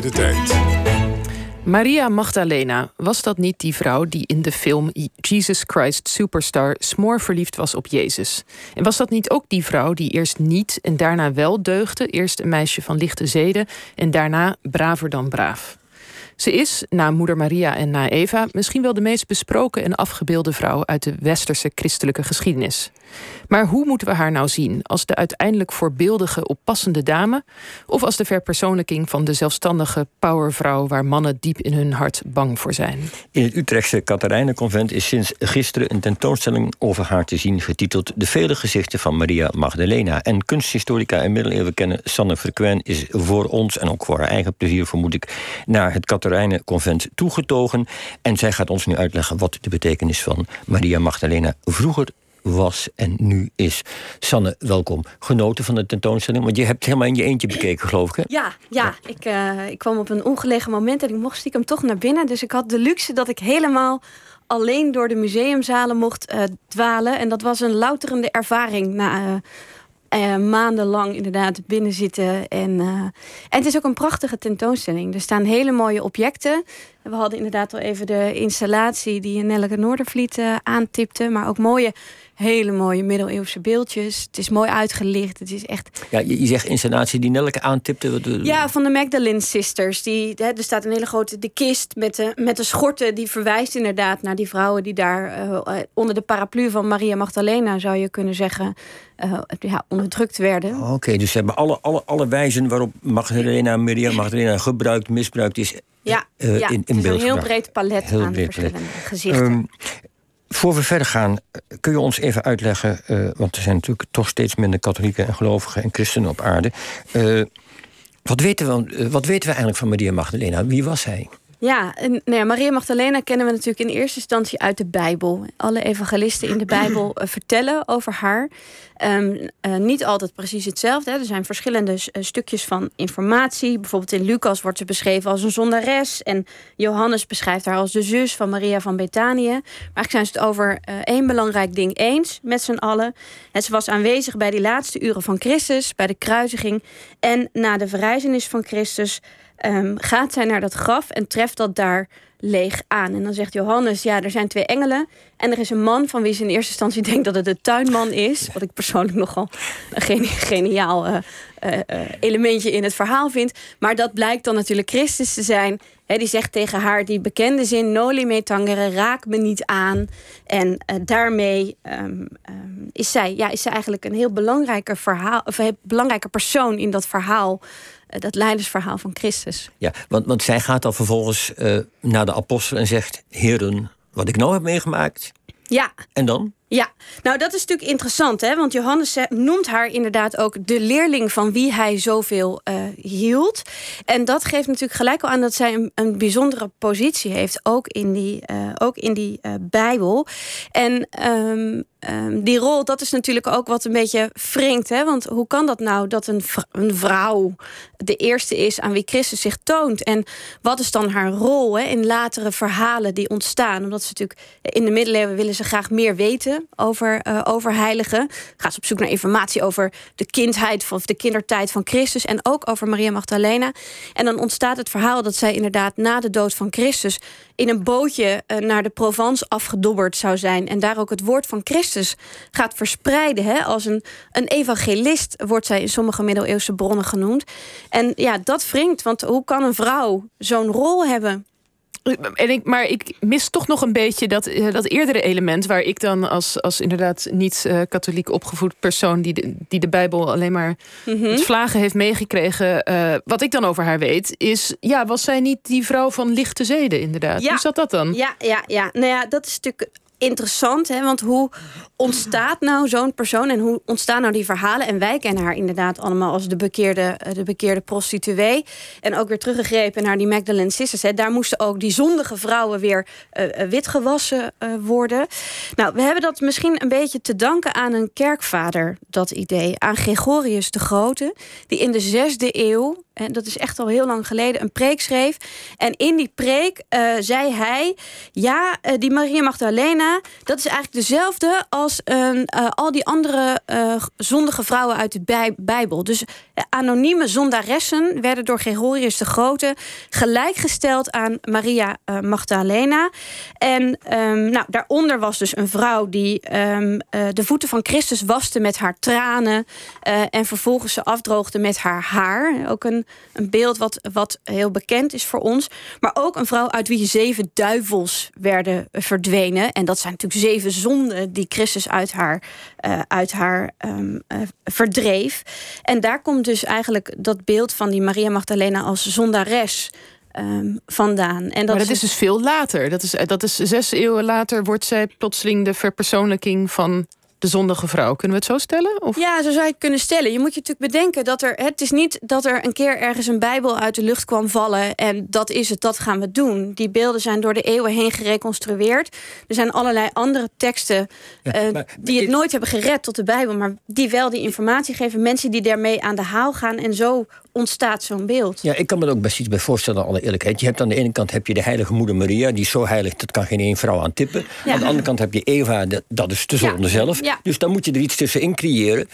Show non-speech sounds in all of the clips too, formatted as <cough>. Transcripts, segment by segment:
De tijd. Maria Magdalena, was dat niet die vrouw die in de film Jesus Christ Superstar smoor verliefd was op Jezus? En was dat niet ook die vrouw die eerst niet en daarna wel deugde, eerst een meisje van lichte zeden en daarna braver dan braaf? Ze is, na moeder Maria en na Eva, misschien wel de meest besproken en afgebeelde vrouw uit de westerse christelijke geschiedenis. Maar hoe moeten we haar nou zien? Als de uiteindelijk voorbeeldige, oppassende dame? Of als de verpersoonlijking van de zelfstandige powervrouw waar mannen diep in hun hart bang voor zijn? In het Utrechtse Katharijnenconvent is sinds gisteren een tentoonstelling over haar te zien, getiteld De vele gezichten van Maria Magdalena. En kunsthistorica en middeleeuwen kennen Sanne Frequin is voor ons en ook voor haar eigen plezier, vermoed ik, naar het Katharijnenconvent toegetogen. En zij gaat ons nu uitleggen wat de betekenis van Maria Magdalena vroeger was en nu is. Sanne, welkom. Genoten van de tentoonstelling, want je hebt helemaal in je eentje bekeken, geloof ik. Hè? Ja, ja. Ik, uh, ik kwam op een ongelegen moment en ik mocht stiekem toch naar binnen. Dus ik had de luxe dat ik helemaal alleen door de museumzalen mocht uh, dwalen. En dat was een louterende ervaring na. Uh, maandenlang inderdaad binnen zitten. En, uh, en het is ook een prachtige tentoonstelling. Er staan hele mooie objecten. We hadden inderdaad al even de installatie die Nelleke Noordervliet uh, aantipte. Maar ook mooie hele mooie middeleeuwse beeldjes. Het is mooi uitgelicht. Het is echt. Ja, je, je zegt installatie die Nelke aantipte. Ja, van de Magdalene Sisters. Die, hè, er staat een hele grote de kist met de, met de schorten. Die verwijst inderdaad naar die vrouwen die daar uh, onder de paraplu van Maria Magdalena, zou je kunnen zeggen, ja, onderdrukt werden. Oké, okay, dus ze hebben alle, alle, alle wijzen waarop Magdalena, Maria Magdalena gebruikt, misbruikt is. Ja, uh, ja in, is een heel breed palet heel aan breed verschillende palet. gezichten. Um, voor we verder gaan, kun je ons even uitleggen, uh, want er zijn natuurlijk toch steeds minder katholieken en gelovigen en christenen op aarde. Uh, wat, weten we, wat weten we eigenlijk van Maria Magdalena? Wie was zij? Ja, en, nou ja, Maria Magdalena kennen we natuurlijk in eerste instantie uit de Bijbel. Alle evangelisten in de Bijbel uh, vertellen over haar. Um, uh, niet altijd precies hetzelfde. Hè. Er zijn verschillende uh, stukjes van informatie. Bijvoorbeeld in Lucas wordt ze beschreven als een zondares. En Johannes beschrijft haar als de zus van Maria van Betanië. Maar eigenlijk zijn ze het over één belangrijk ding eens met z'n allen. En ze was aanwezig bij die laatste uren van Christus, bij de kruisiging. En na de verrijzenis van Christus um, gaat zij naar dat graf en treft dat daar leeg aan. En dan zegt Johannes, ja, er zijn twee engelen. En er is een man van wie ze in eerste instantie <laughs> denkt dat het de tuinman is. Wat ik persoonlijk nogal een geniaal uh, uh, elementje in het verhaal vind. Maar dat blijkt dan natuurlijk Christus te zijn. He, die zegt tegen haar die bekende zin: Noli me tangere, raak me niet aan. En daarmee um, um, is, zij, ja, is zij eigenlijk een heel belangrijke, verhaal, of een belangrijke persoon in dat verhaal dat leidersverhaal van Christus. Ja, want, want zij gaat dan vervolgens uh, naar de apostel en zegt: Heren, wat ik nou heb meegemaakt. Ja. En dan? Ja, nou dat is natuurlijk interessant, hè? want Johannes noemt haar inderdaad ook de leerling van wie hij zoveel uh, hield. En dat geeft natuurlijk gelijk al aan dat zij een, een bijzondere positie heeft, ook in die, uh, ook in die uh, Bijbel. En um, um, die rol, dat is natuurlijk ook wat een beetje wringt. Hè? Want hoe kan dat nou dat een, een vrouw de eerste is aan wie Christus zich toont? En wat is dan haar rol hè, in latere verhalen die ontstaan? Omdat ze natuurlijk in de middeleeuwen willen ze graag meer weten over, uh, over heiligen. Gaat ze op zoek naar informatie over de kindheid of de kindertijd van Christus. En ook over Maria Magdalena. En dan ontstaat het verhaal dat zij inderdaad na de dood van Christus in een bootje uh, naar de Provence afgedobberd zou zijn. En daar ook het woord van Christus gaat verspreiden. Hè? Als een, een evangelist wordt zij in sommige middeleeuwse bronnen genoemd. En ja, dat wringt. Want hoe kan een vrouw zo'n rol hebben? En ik, maar ik mis toch nog een beetje dat, uh, dat eerdere element... waar ik dan als, als inderdaad niet-katholiek uh, opgevoed persoon... Die de, die de Bijbel alleen maar mm -hmm. het vlagen heeft meegekregen... Uh, wat ik dan over haar weet, is... ja, was zij niet die vrouw van lichte zeden inderdaad? Ja. Hoe zat dat dan? Ja, ja, ja. Nou ja, dat is natuurlijk interessant. Hè? Want hoe ontstaat nou zo'n persoon en hoe ontstaan nou die verhalen? En wij kennen haar inderdaad allemaal als de bekeerde, de bekeerde prostituee. En ook weer teruggegrepen naar die Magdalene Sisters. Hè? Daar moesten ook die zondige vrouwen weer uh, witgewassen worden. Nou, we hebben dat misschien een beetje te danken aan een kerkvader, dat idee. Aan Gregorius de Grote, die in de zesde eeuw en dat is echt al heel lang geleden, een preek schreef. En in die preek uh, zei hij: Ja, uh, die Maria Magdalena, dat is eigenlijk dezelfde als uh, al die andere zondige vrouwen uit de Bijbel. Dus anonieme zondaressen werden door Gregorius de Grote gelijkgesteld aan Maria Magdalena. En um, nou, daaronder was dus een vrouw die um, de voeten van Christus waste met haar tranen. en vervolgens ze afdroogde met haar haar. Ook een, een beeld wat, wat heel bekend is voor ons. Maar ook een vrouw uit wie zeven duivels werden verdwenen. En dat zijn natuurlijk zeven zonden die Christus uit haar, uh, uit haar um, uh, verdreef. En daar komt dus eigenlijk dat beeld van die Maria Magdalena als zondares. Um, vandaan. En dat maar dat is dus veel later. Dat is, dat is zes eeuwen later wordt zij plotseling de verpersoonlijking van de zondige vrouw. Kunnen we het zo stellen? Of? Ja, zo zou je het kunnen stellen. Je moet je natuurlijk bedenken dat er. Het is niet dat er een keer ergens een Bijbel uit de lucht kwam vallen. en dat is het, dat gaan we doen. Die beelden zijn door de eeuwen heen gereconstrueerd. Er zijn allerlei andere teksten. uh, die het nooit hebben gered tot de Bijbel. maar die wel die informatie geven. Mensen die daarmee aan de haal gaan. en zo ontstaat zo'n beeld. Ja, ik kan me er ook best iets bij voorstellen, alle eerlijkheid. Je hebt aan de ene kant heb je de heilige moeder Maria, die is zo heilig, dat kan geen één vrouw aan tippen. Aan de andere kant heb je Eva, dat is de zonde zelf. Dus dan moet je er iets tussenin creëren,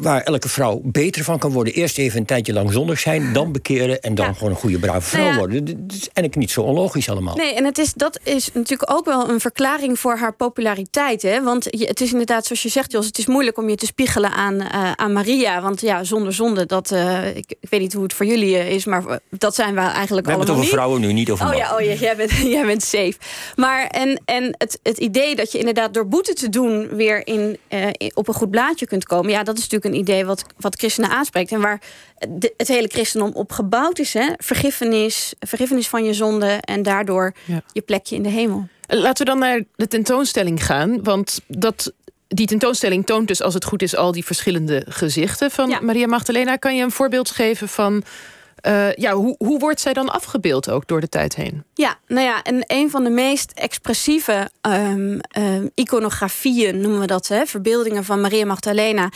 waar, elke vrouw beter van kan worden. Eerst even een tijdje lang zondig zijn, dan bekeren en dan gewoon een goede, brave vrouw nou worden. Dat is eigenlijk niet zo onlogisch allemaal. Nee, en het is, dat is natuurlijk ook wel een verklaring voor haar populariteit. Hè? Want het is inderdaad, zoals je zegt, Jos, het is moeilijk om je te spiegelen aan, uh, aan Maria. Want ja, zonder zonde, dat, uh, ik, ik weet weet niet hoe het voor jullie eh, is, maar dat zijn we eigenlijk we allemaal hebben het over vrouwen nu, niet over oh, Ja, oh ja, jij bent, <laughs> jij bent safe. Maar en, en het, het idee dat je inderdaad door boete te doen weer in, uh, op een goed blaadje kunt komen, ja, dat is natuurlijk een idee wat, wat christenen aanspreekt en waar de, het hele christendom op gebouwd is. Hè? Vergiffenis, vergiffenis van je zonde en daardoor je plekje in de hemel. Laten we dan naar de tentoonstelling gaan. Want dat die tentoonstelling toont dus, als het goed is, al die verschillende gezichten van Maria Magdalena. Kan je een voorbeeld geven van. Uh, ja, hoe, hoe wordt zij dan afgebeeld ook door de tijd heen? Ja, nou ja, en een van de meest expressieve um, um, iconografieën, noemen we dat, hè, verbeeldingen van Maria Magdalena,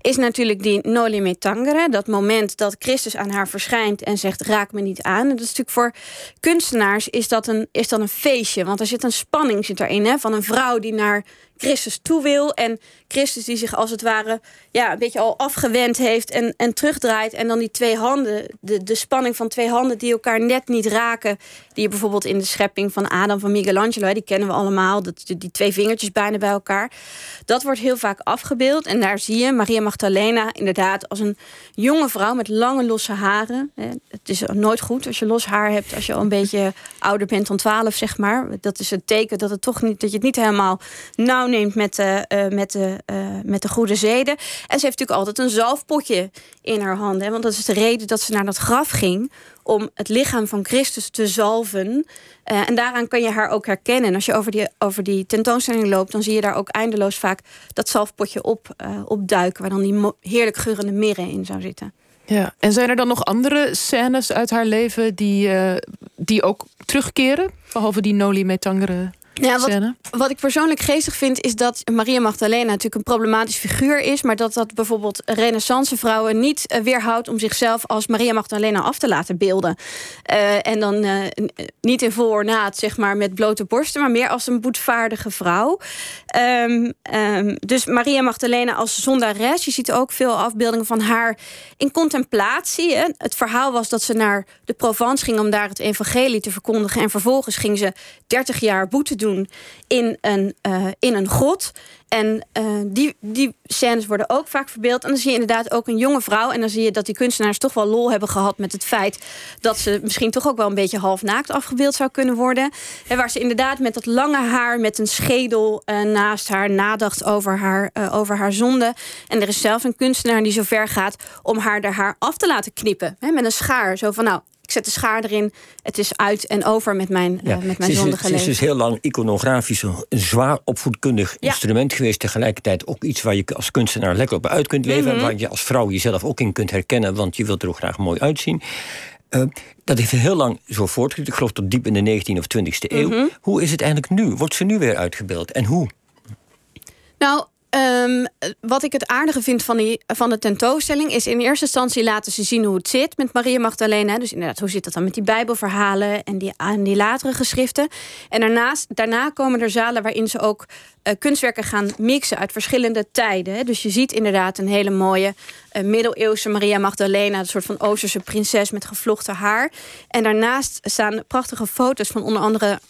is natuurlijk die Noli me tangere. Dat moment dat Christus aan haar verschijnt en zegt: Raak me niet aan. En dat is natuurlijk voor kunstenaars is dat een, is dat een feestje, want er zit een spanning zit erin, hè, van een vrouw die naar Christus toe wil. En Christus die zich als het ware ja, een beetje al afgewend heeft en, en terugdraait. En dan die twee handen, de, de spanning van twee handen die elkaar net niet raken. Die je bijvoorbeeld in de schepping van Adam van Michelangelo, die kennen we allemaal. Dat, die twee vingertjes bijna bij elkaar. Dat wordt heel vaak afgebeeld. En daar zie je Maria Magdalena inderdaad als een jonge vrouw met lange losse haren. Het is nooit goed als je los haar hebt, als je al een beetje ouder bent dan 12, zeg maar. Dat is het teken dat, het toch niet, dat je het niet helemaal nauw neemt met de, uh, met, de, uh, met de goede zeden. En ze heeft natuurlijk altijd een zalfpotje in haar handen. Want dat is de reden dat ze naar dat graf ging. Om het lichaam van Christus te zalven. Uh, en daaraan kan je haar ook herkennen. En als je over die, over die tentoonstelling loopt, dan zie je daar ook eindeloos vaak dat zalfpotje op, opduiken. Waar dan die heerlijk geurende mirren in zou zitten. Ja, en zijn er dan nog andere scènes uit haar leven die, die ook terugkeren? Behalve die Noli Metangere ja, wat, wat, ik persoonlijk geestig vind, is dat Maria Magdalena natuurlijk een problematisch figuur is, maar dat dat bijvoorbeeld renaissance vrouwen niet uh, weerhoudt om zichzelf als Maria Magdalena af te laten beelden. Uh, en dan uh, niet in vol ornaat, zeg maar, met blote borsten, maar meer als een boetvaardige vrouw. Um, um, dus Maria Magdalena als zondares, je ziet ook veel afbeeldingen van haar in contemplatie. Hè. Het verhaal was dat ze naar de Provence ging om daar het evangelie te verkondigen en vervolgens ging ze 30 jaar boete doen in een, uh, in een grot. En uh, die, die scènes worden ook vaak verbeeld. En dan zie je inderdaad ook een jonge vrouw. En dan zie je dat die kunstenaars toch wel lol hebben gehad met het feit dat ze misschien toch ook wel een beetje half naakt afgebeeld zou kunnen worden. En waar ze inderdaad met dat lange haar, met een schedel uh, naast haar nadacht over haar, over haar zonde. En er is zelfs een kunstenaar die zo ver gaat om haar haar af te laten knippen. Hè, met een schaar. Zo van nou, ik zet de schaar erin. Het is uit en over met mijn, ja. uh, met mijn zondige Het is dus heel lang iconografisch een zwaar opvoedkundig instrument geweest. Tegelijkertijd ook iets waar je als kunstenaar lekker op uit kunt leven. En mhm. waar je als vrouw jezelf ook in kunt herkennen. Want je wilt er ook graag mooi uitzien. Uh, dat heeft heel lang zo voortgeduurd. Ik geloof tot diep in de 19e of 20e eeuw. Mhm. Hoe is het eigenlijk nu? Wordt ze nu weer uitgebeeld? En hoe? Nou, Ehm, wat ik het aardige vind van, die, van de tentoonstelling is in eerste instantie laten ze zien hoe het zit met Maria Magdalena. Dus inderdaad, hoe zit dat dan met die Bijbelverhalen en die, latere geschriften. En daarnaast, daarna komen er zalen waarin ze ook uh, kunstwerken gaan mixen uit verschillende tijden. Dus je ziet inderdaad een hele mooie uh, middeleeuwse Maria Magdalena, een soort van Oosterse prinses met gevlochten haar. En daarnaast staan prachtige foto's van onder andere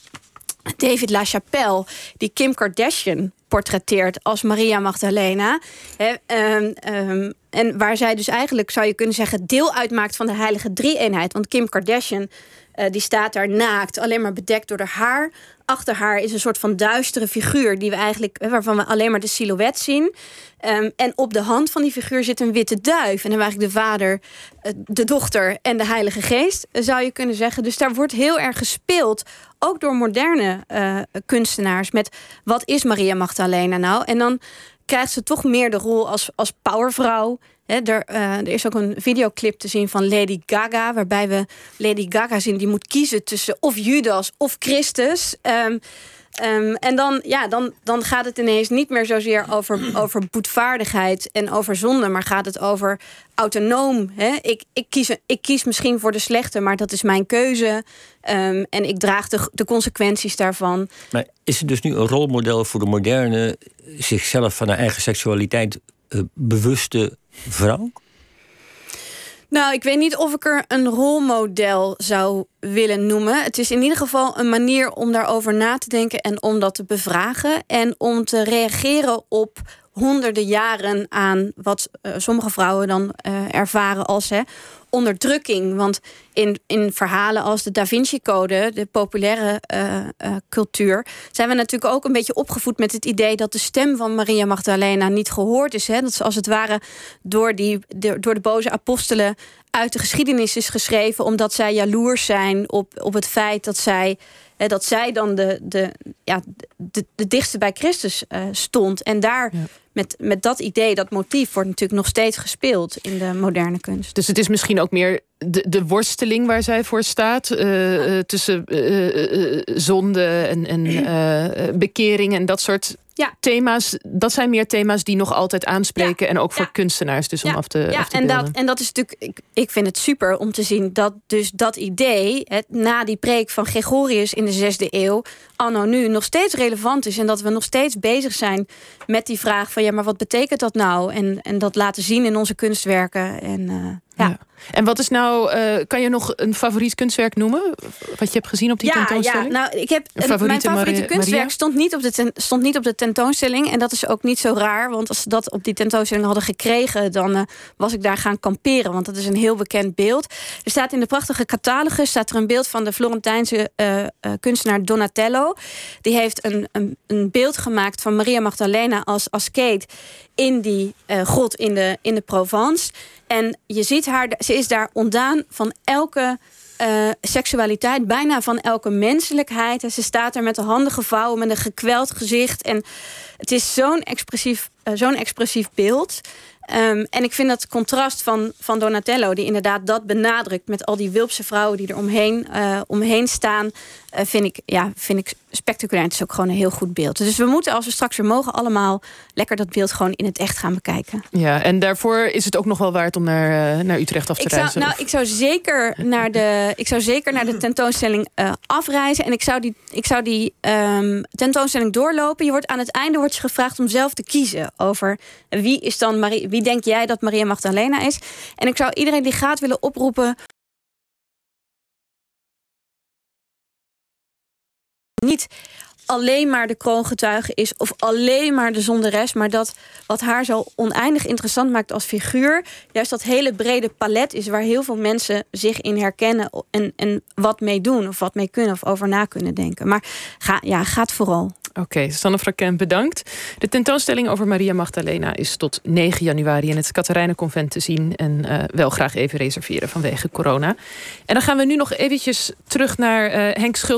David LaChapelle, die Kim Kardashian portretteert als Maria Magdalena. Ehm, ehm, en waar zij dus eigenlijk, zou je kunnen zeggen, deel uitmaakt van de heilige drie-eenheid. Want Kim Kardashian uh, die staat daar naakt, alleen maar bedekt door haar. Achter haar is een soort van duistere figuur die we eigenlijk, waarvan we alleen maar de silhouet zien. Um, en op de hand van die figuur zit een witte duif. En dan eigenlijk de vader, eh, de dochter en de Heilige Geest, zou je kunnen zeggen. Dus daar wordt heel erg gespeeld, ook door moderne kunstenaars, met wat is Maria Magdalena nou? En dan krijgt ze toch meer de rol als, als powervrouw er, uh, er, is ook een videoclip te zien van Lady Gaga, waarbij we Lady Gaga zien die moet kiezen tussen of Judas of Christus. Um, um, en dan, ja, dan, dan gaat het ineens niet meer zozeer over, <clears throat> over boetvaardigheid en over zonde, maar gaat het over autonoom. Hè? Ik, ik, kies, ik kies misschien voor de slechte, maar dat is mijn keuze. Um, en ik draag de, de consequenties daarvan. Maar is het dus nu een rolmodel voor de moderne, zichzelf van haar eigen seksualiteit uh, bewuste vrouw? Nou, ik weet niet of ik er een rolmodel zou willen noemen. Het is in ieder geval een manier om daarover na te denken en om dat te bevragen. En om te reageren op honderden jaren aan wat uh, sommige vrouwen dan uh, ervaren als hè, onderdrukking. Want in, in verhalen als de Da Vinci Code, de populaire uh, uh, cultuur, zijn we natuurlijk ook een beetje opgevoed met het idee dat de stem van Maria Magdalena niet gehoord is. Hè? Dat ze als het ware door, die, de, door de boze apostelen uit de geschiedenis is geschreven, omdat zij jaloers zijn op, op het feit dat zij dat zij dan de, de, ja, de, de dichtste bij Christus uh, stond. En daar. Met, met dat idee, dat motief, wordt natuurlijk nog steeds gespeeld in de moderne kunst. Dus het is misschien ook meer de, de worsteling waar zij voor staat. Uh, ja. Tussen uh, zonde en, en bekering en dat soort ja. thema's, dat zijn meer thema's die nog altijd aanspreken. Ja. En ook voor ja. kunstenaars, dus om af te, ja, af te en dat, en dat is natuurlijk, ik, ik vind het super om te zien dat dus dat idee, het, na die preek van Gregorius in de zesde eeuw, anno nu nog steeds relevant is. En dat we nog steeds bezig zijn met die vraag van ja, maar wat betekent dat nou? En, en dat laten zien in onze kunstwerken. En, uh, ja. En wat is nou, uh, kan je nog een favoriet kunstwerk noemen? Wat je hebt gezien op die ja, tentoonstelling? Ja, nou, ik heb, mijn favoriete kunstwerk stond niet, op de ten, stond niet op de tentoonstelling. En dat is ook niet zo raar. Want als ze dat op die tentoonstelling hadden gekregen... dan uh, was ik daar gaan kamperen. Want dat is een heel bekend beeld. Er staat in de prachtige catalogus... staat er een beeld van de Florentijnse uh, kunstenaar Donatello. Die heeft een, een, een, beeld gemaakt van Maria Magdalena als askeet... in die grot in de, in de Provence... En je ziet haar, ze is daar ontdaan van elke uh, seksualiteit, bijna van elke menselijkheid. En ze staat er met de handen gevouwen, met een gekweld gezicht. En het is zo'n expressief, uh, zo'n expressief beeld. Um, en ik vind dat contrast van, van Donatello, die inderdaad dat benadrukt met al die Wilpse vrouwen die er omheen, uh, omheen staan, uh, vind, ik, ja, vind ik spectaculair. Het is ook gewoon een heel goed beeld. Dus we moeten, als we straks weer mogen, allemaal lekker dat beeld gewoon in het echt gaan bekijken. Ja, en daarvoor is het ook nog wel waard om naar, uh, naar Utrecht af te ik reizen. Zou, nou, ik zou, zeker naar de, ik zou zeker naar de tentoonstelling afreizen. En ik zou die, ik zou die um, tentoonstelling doorlopen. Je wordt aan het einde wordt je gevraagd om zelf te kiezen over wie is dan Marie. Wie wie denk jij dat Maria Magdalena is? En ik zou iedereen die gaat willen oproepen. Niet alleen maar de kroongetuige is of alleen maar de zonderes, maar dat wat haar zo oneindig interessant maakt als figuur, juist dat hele brede palet is waar heel veel mensen zich in herkennen en, en wat mee doen of wat mee kunnen of over na kunnen denken. Maar ga, ja, gaat vooral. Oké, okay, Sanne Fraken, bedankt. De tentoonstelling over Maria Magdalena is tot 9 januari in het Katerijnenconvent te zien. En uh, wel graag even reserveren vanwege corona. En dan gaan we nu nog eventjes terug naar uh, Henk Schulte.